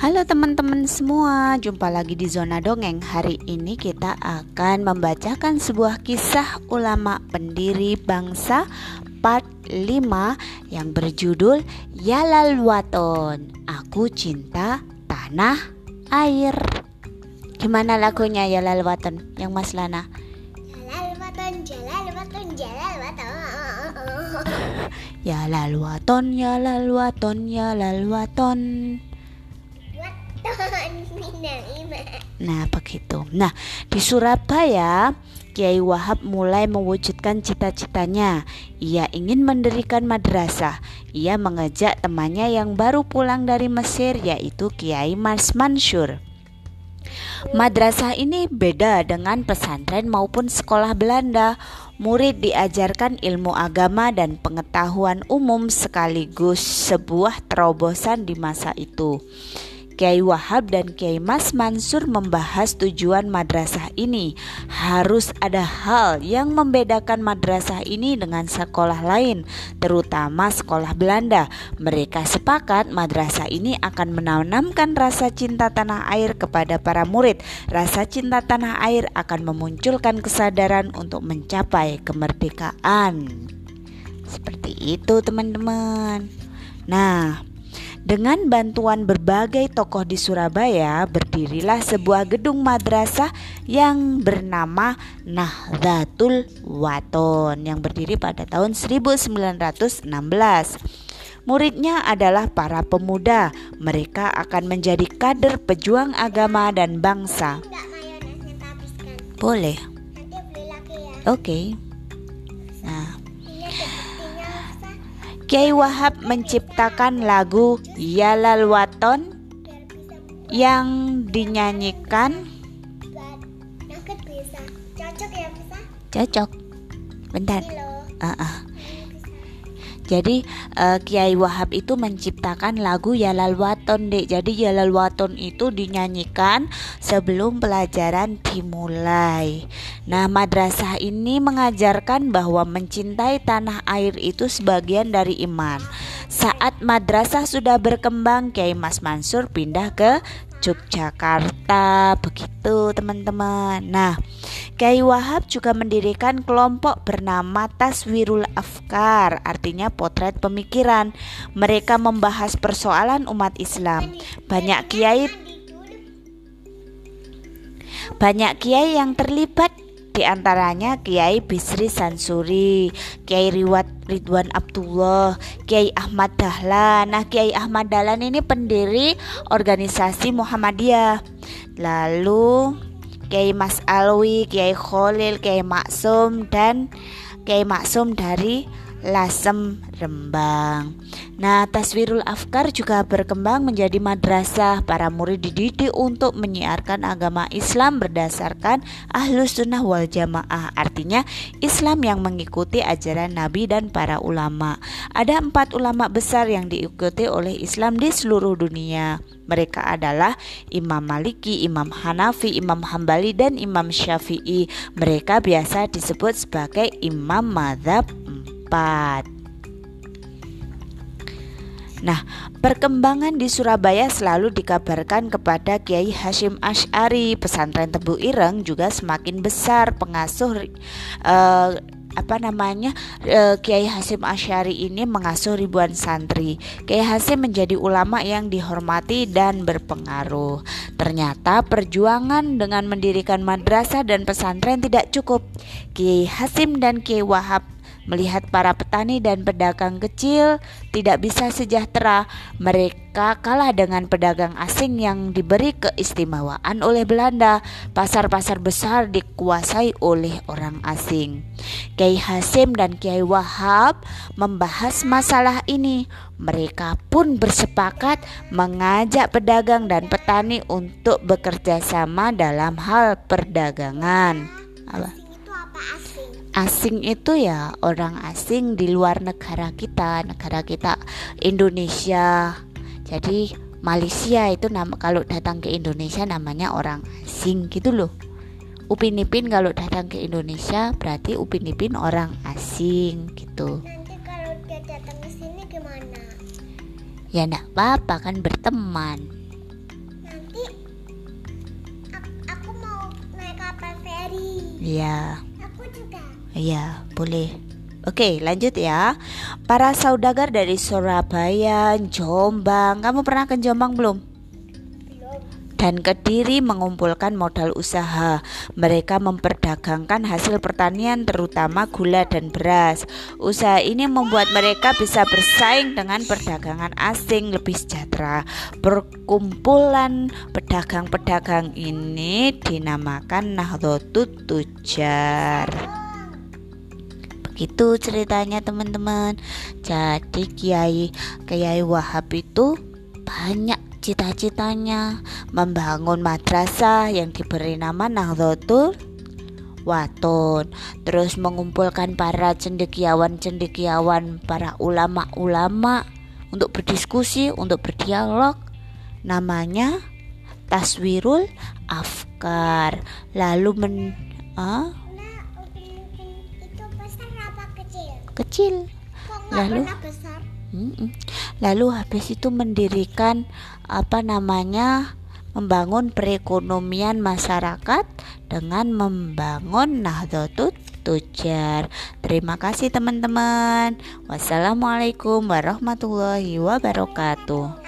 Halo teman-teman semua, jumpa lagi di Zona Dongeng. Hari ini kita akan membacakan sebuah kisah ulama pendiri bangsa part 5 yang berjudul Yalal Waton. Aku cinta tanah air. Gimana lagunya Yalal Waton yang Mas Lana? Jalal waton, jalal waton, jalal waton. Yalal Waton, Yalal Waton, Yalal Waton. Nah, begitu. Nah, di Surabaya, Kiai Wahab mulai mewujudkan cita-citanya. Ia ingin mendirikan madrasah. Ia mengajak temannya yang baru pulang dari Mesir, yaitu Kiai Mas Mansur. Madrasah ini beda dengan pesantren maupun sekolah Belanda. Murid diajarkan ilmu agama dan pengetahuan umum sekaligus sebuah terobosan di masa itu. Kiai Wahab dan Kiai Mas Mansur membahas tujuan madrasah ini. Harus ada hal yang membedakan madrasah ini dengan sekolah lain, terutama sekolah Belanda. Mereka sepakat madrasah ini akan menanamkan rasa cinta tanah air kepada para murid. Rasa cinta tanah air akan memunculkan kesadaran untuk mencapai kemerdekaan. Seperti itu, teman-teman. Nah, dengan bantuan berbagai tokoh di Surabaya, berdirilah sebuah gedung madrasah yang bernama Nahdlatul Waton yang berdiri pada tahun 1916. Muridnya adalah para pemuda. Mereka akan menjadi kader pejuang agama dan bangsa. Boleh. Ya. Oke. Nah, Kiai Wahab menciptakan lagu Yalal Waton yang dinyanyikan. Cocok ya bisa? cocok. Bentar. Ini bisa. Jadi eh, Kiai Wahab itu menciptakan lagu Yalal Waton dek. Jadi Yalal Waton itu dinyanyikan sebelum pelajaran dimulai. Nah madrasah ini mengajarkan bahwa mencintai tanah air itu sebagian dari iman. Saat madrasah sudah berkembang, Kiai Mas Mansur pindah ke Yogyakarta. Begitu teman-teman. Nah, Kiai Wahab juga mendirikan kelompok bernama Taswirul Afkar, artinya potret pemikiran. Mereka membahas persoalan umat Islam. Banyak kiai banyak kiai yang terlibat di antaranya Kiai Bisri Sansuri, Kiai Riwat Ridwan Abdullah, Kiai Ahmad Dahlan. Nah, Kiai Ahmad Dahlan ini pendiri organisasi Muhammadiyah. Lalu Kiai Mas Alwi, Kiai Khalil, Kiai Maksum dan Kiai Maksum dari Lasem Rembang. Nah, Taswirul Afkar juga berkembang menjadi madrasah. Para murid dididik untuk menyiarkan agama Islam berdasarkan Ahlus Sunnah wal Jamaah. Artinya Islam yang mengikuti ajaran Nabi dan para ulama. Ada empat ulama besar yang diikuti oleh Islam di seluruh dunia. Mereka adalah Imam Maliki, Imam Hanafi, Imam Hambali, dan Imam Syafi'i. Mereka biasa disebut sebagai Imam Madhab 4. Nah, perkembangan di Surabaya selalu dikabarkan kepada Kiai Hashim Ash'ari. Pesantren Tebu Ireng juga semakin besar pengasuh eh, apa namanya eh, Kiai Hasim Ash'ari ini mengasuh ribuan santri. Kiai Hasim menjadi ulama yang dihormati dan berpengaruh. Ternyata perjuangan dengan mendirikan madrasah dan pesantren tidak cukup. Kiai Hasim dan Kiai Wahab melihat para petani dan pedagang kecil tidak bisa sejahtera. Mereka kalah dengan pedagang asing yang diberi keistimewaan oleh Belanda. Pasar-pasar besar dikuasai oleh orang asing. Kiai Hasim dan Kiai Wahab membahas masalah ini. Mereka pun bersepakat mengajak pedagang dan petani untuk bekerja sama dalam hal perdagangan. Apa asing itu ya orang asing di luar negara kita, negara kita Indonesia. Jadi Malaysia itu nama kalau datang ke Indonesia namanya orang asing gitu loh. Upin Ipin kalau datang ke Indonesia berarti Upin Ipin orang asing gitu. Nanti kalau dia datang ke sini gimana? Ya enggak apa-apa kan berteman. Nanti aku mau naik kapal feri. Iya. Yeah boleh. Oke, lanjut ya. Para saudagar dari Surabaya, Jombang. Kamu pernah ke Jombang belum? Belum. Dan Kediri mengumpulkan modal usaha. Mereka memperdagangkan hasil pertanian terutama gula dan beras. Usaha ini membuat mereka bisa bersaing dengan perdagangan asing lebih sejahtera. Perkumpulan pedagang-pedagang ini dinamakan Nahdlatul Tujar. Begitu ceritanya teman-teman. Jadi Kiai Kiai Wahab itu banyak cita-citanya membangun madrasah yang diberi nama Nahdlatul Waton. Terus mengumpulkan para cendekiawan-cendekiawan para ulama-ulama untuk berdiskusi untuk berdialog. Namanya Taswirul Afkar. Lalu men ah, kecil? kecil Kok Lalu? besar? Lalu habis itu mendirikan apa namanya membangun perekonomian masyarakat dengan membangun Nahdlatul Tujar. Terima kasih teman-teman. Wassalamualaikum warahmatullahi wabarakatuh.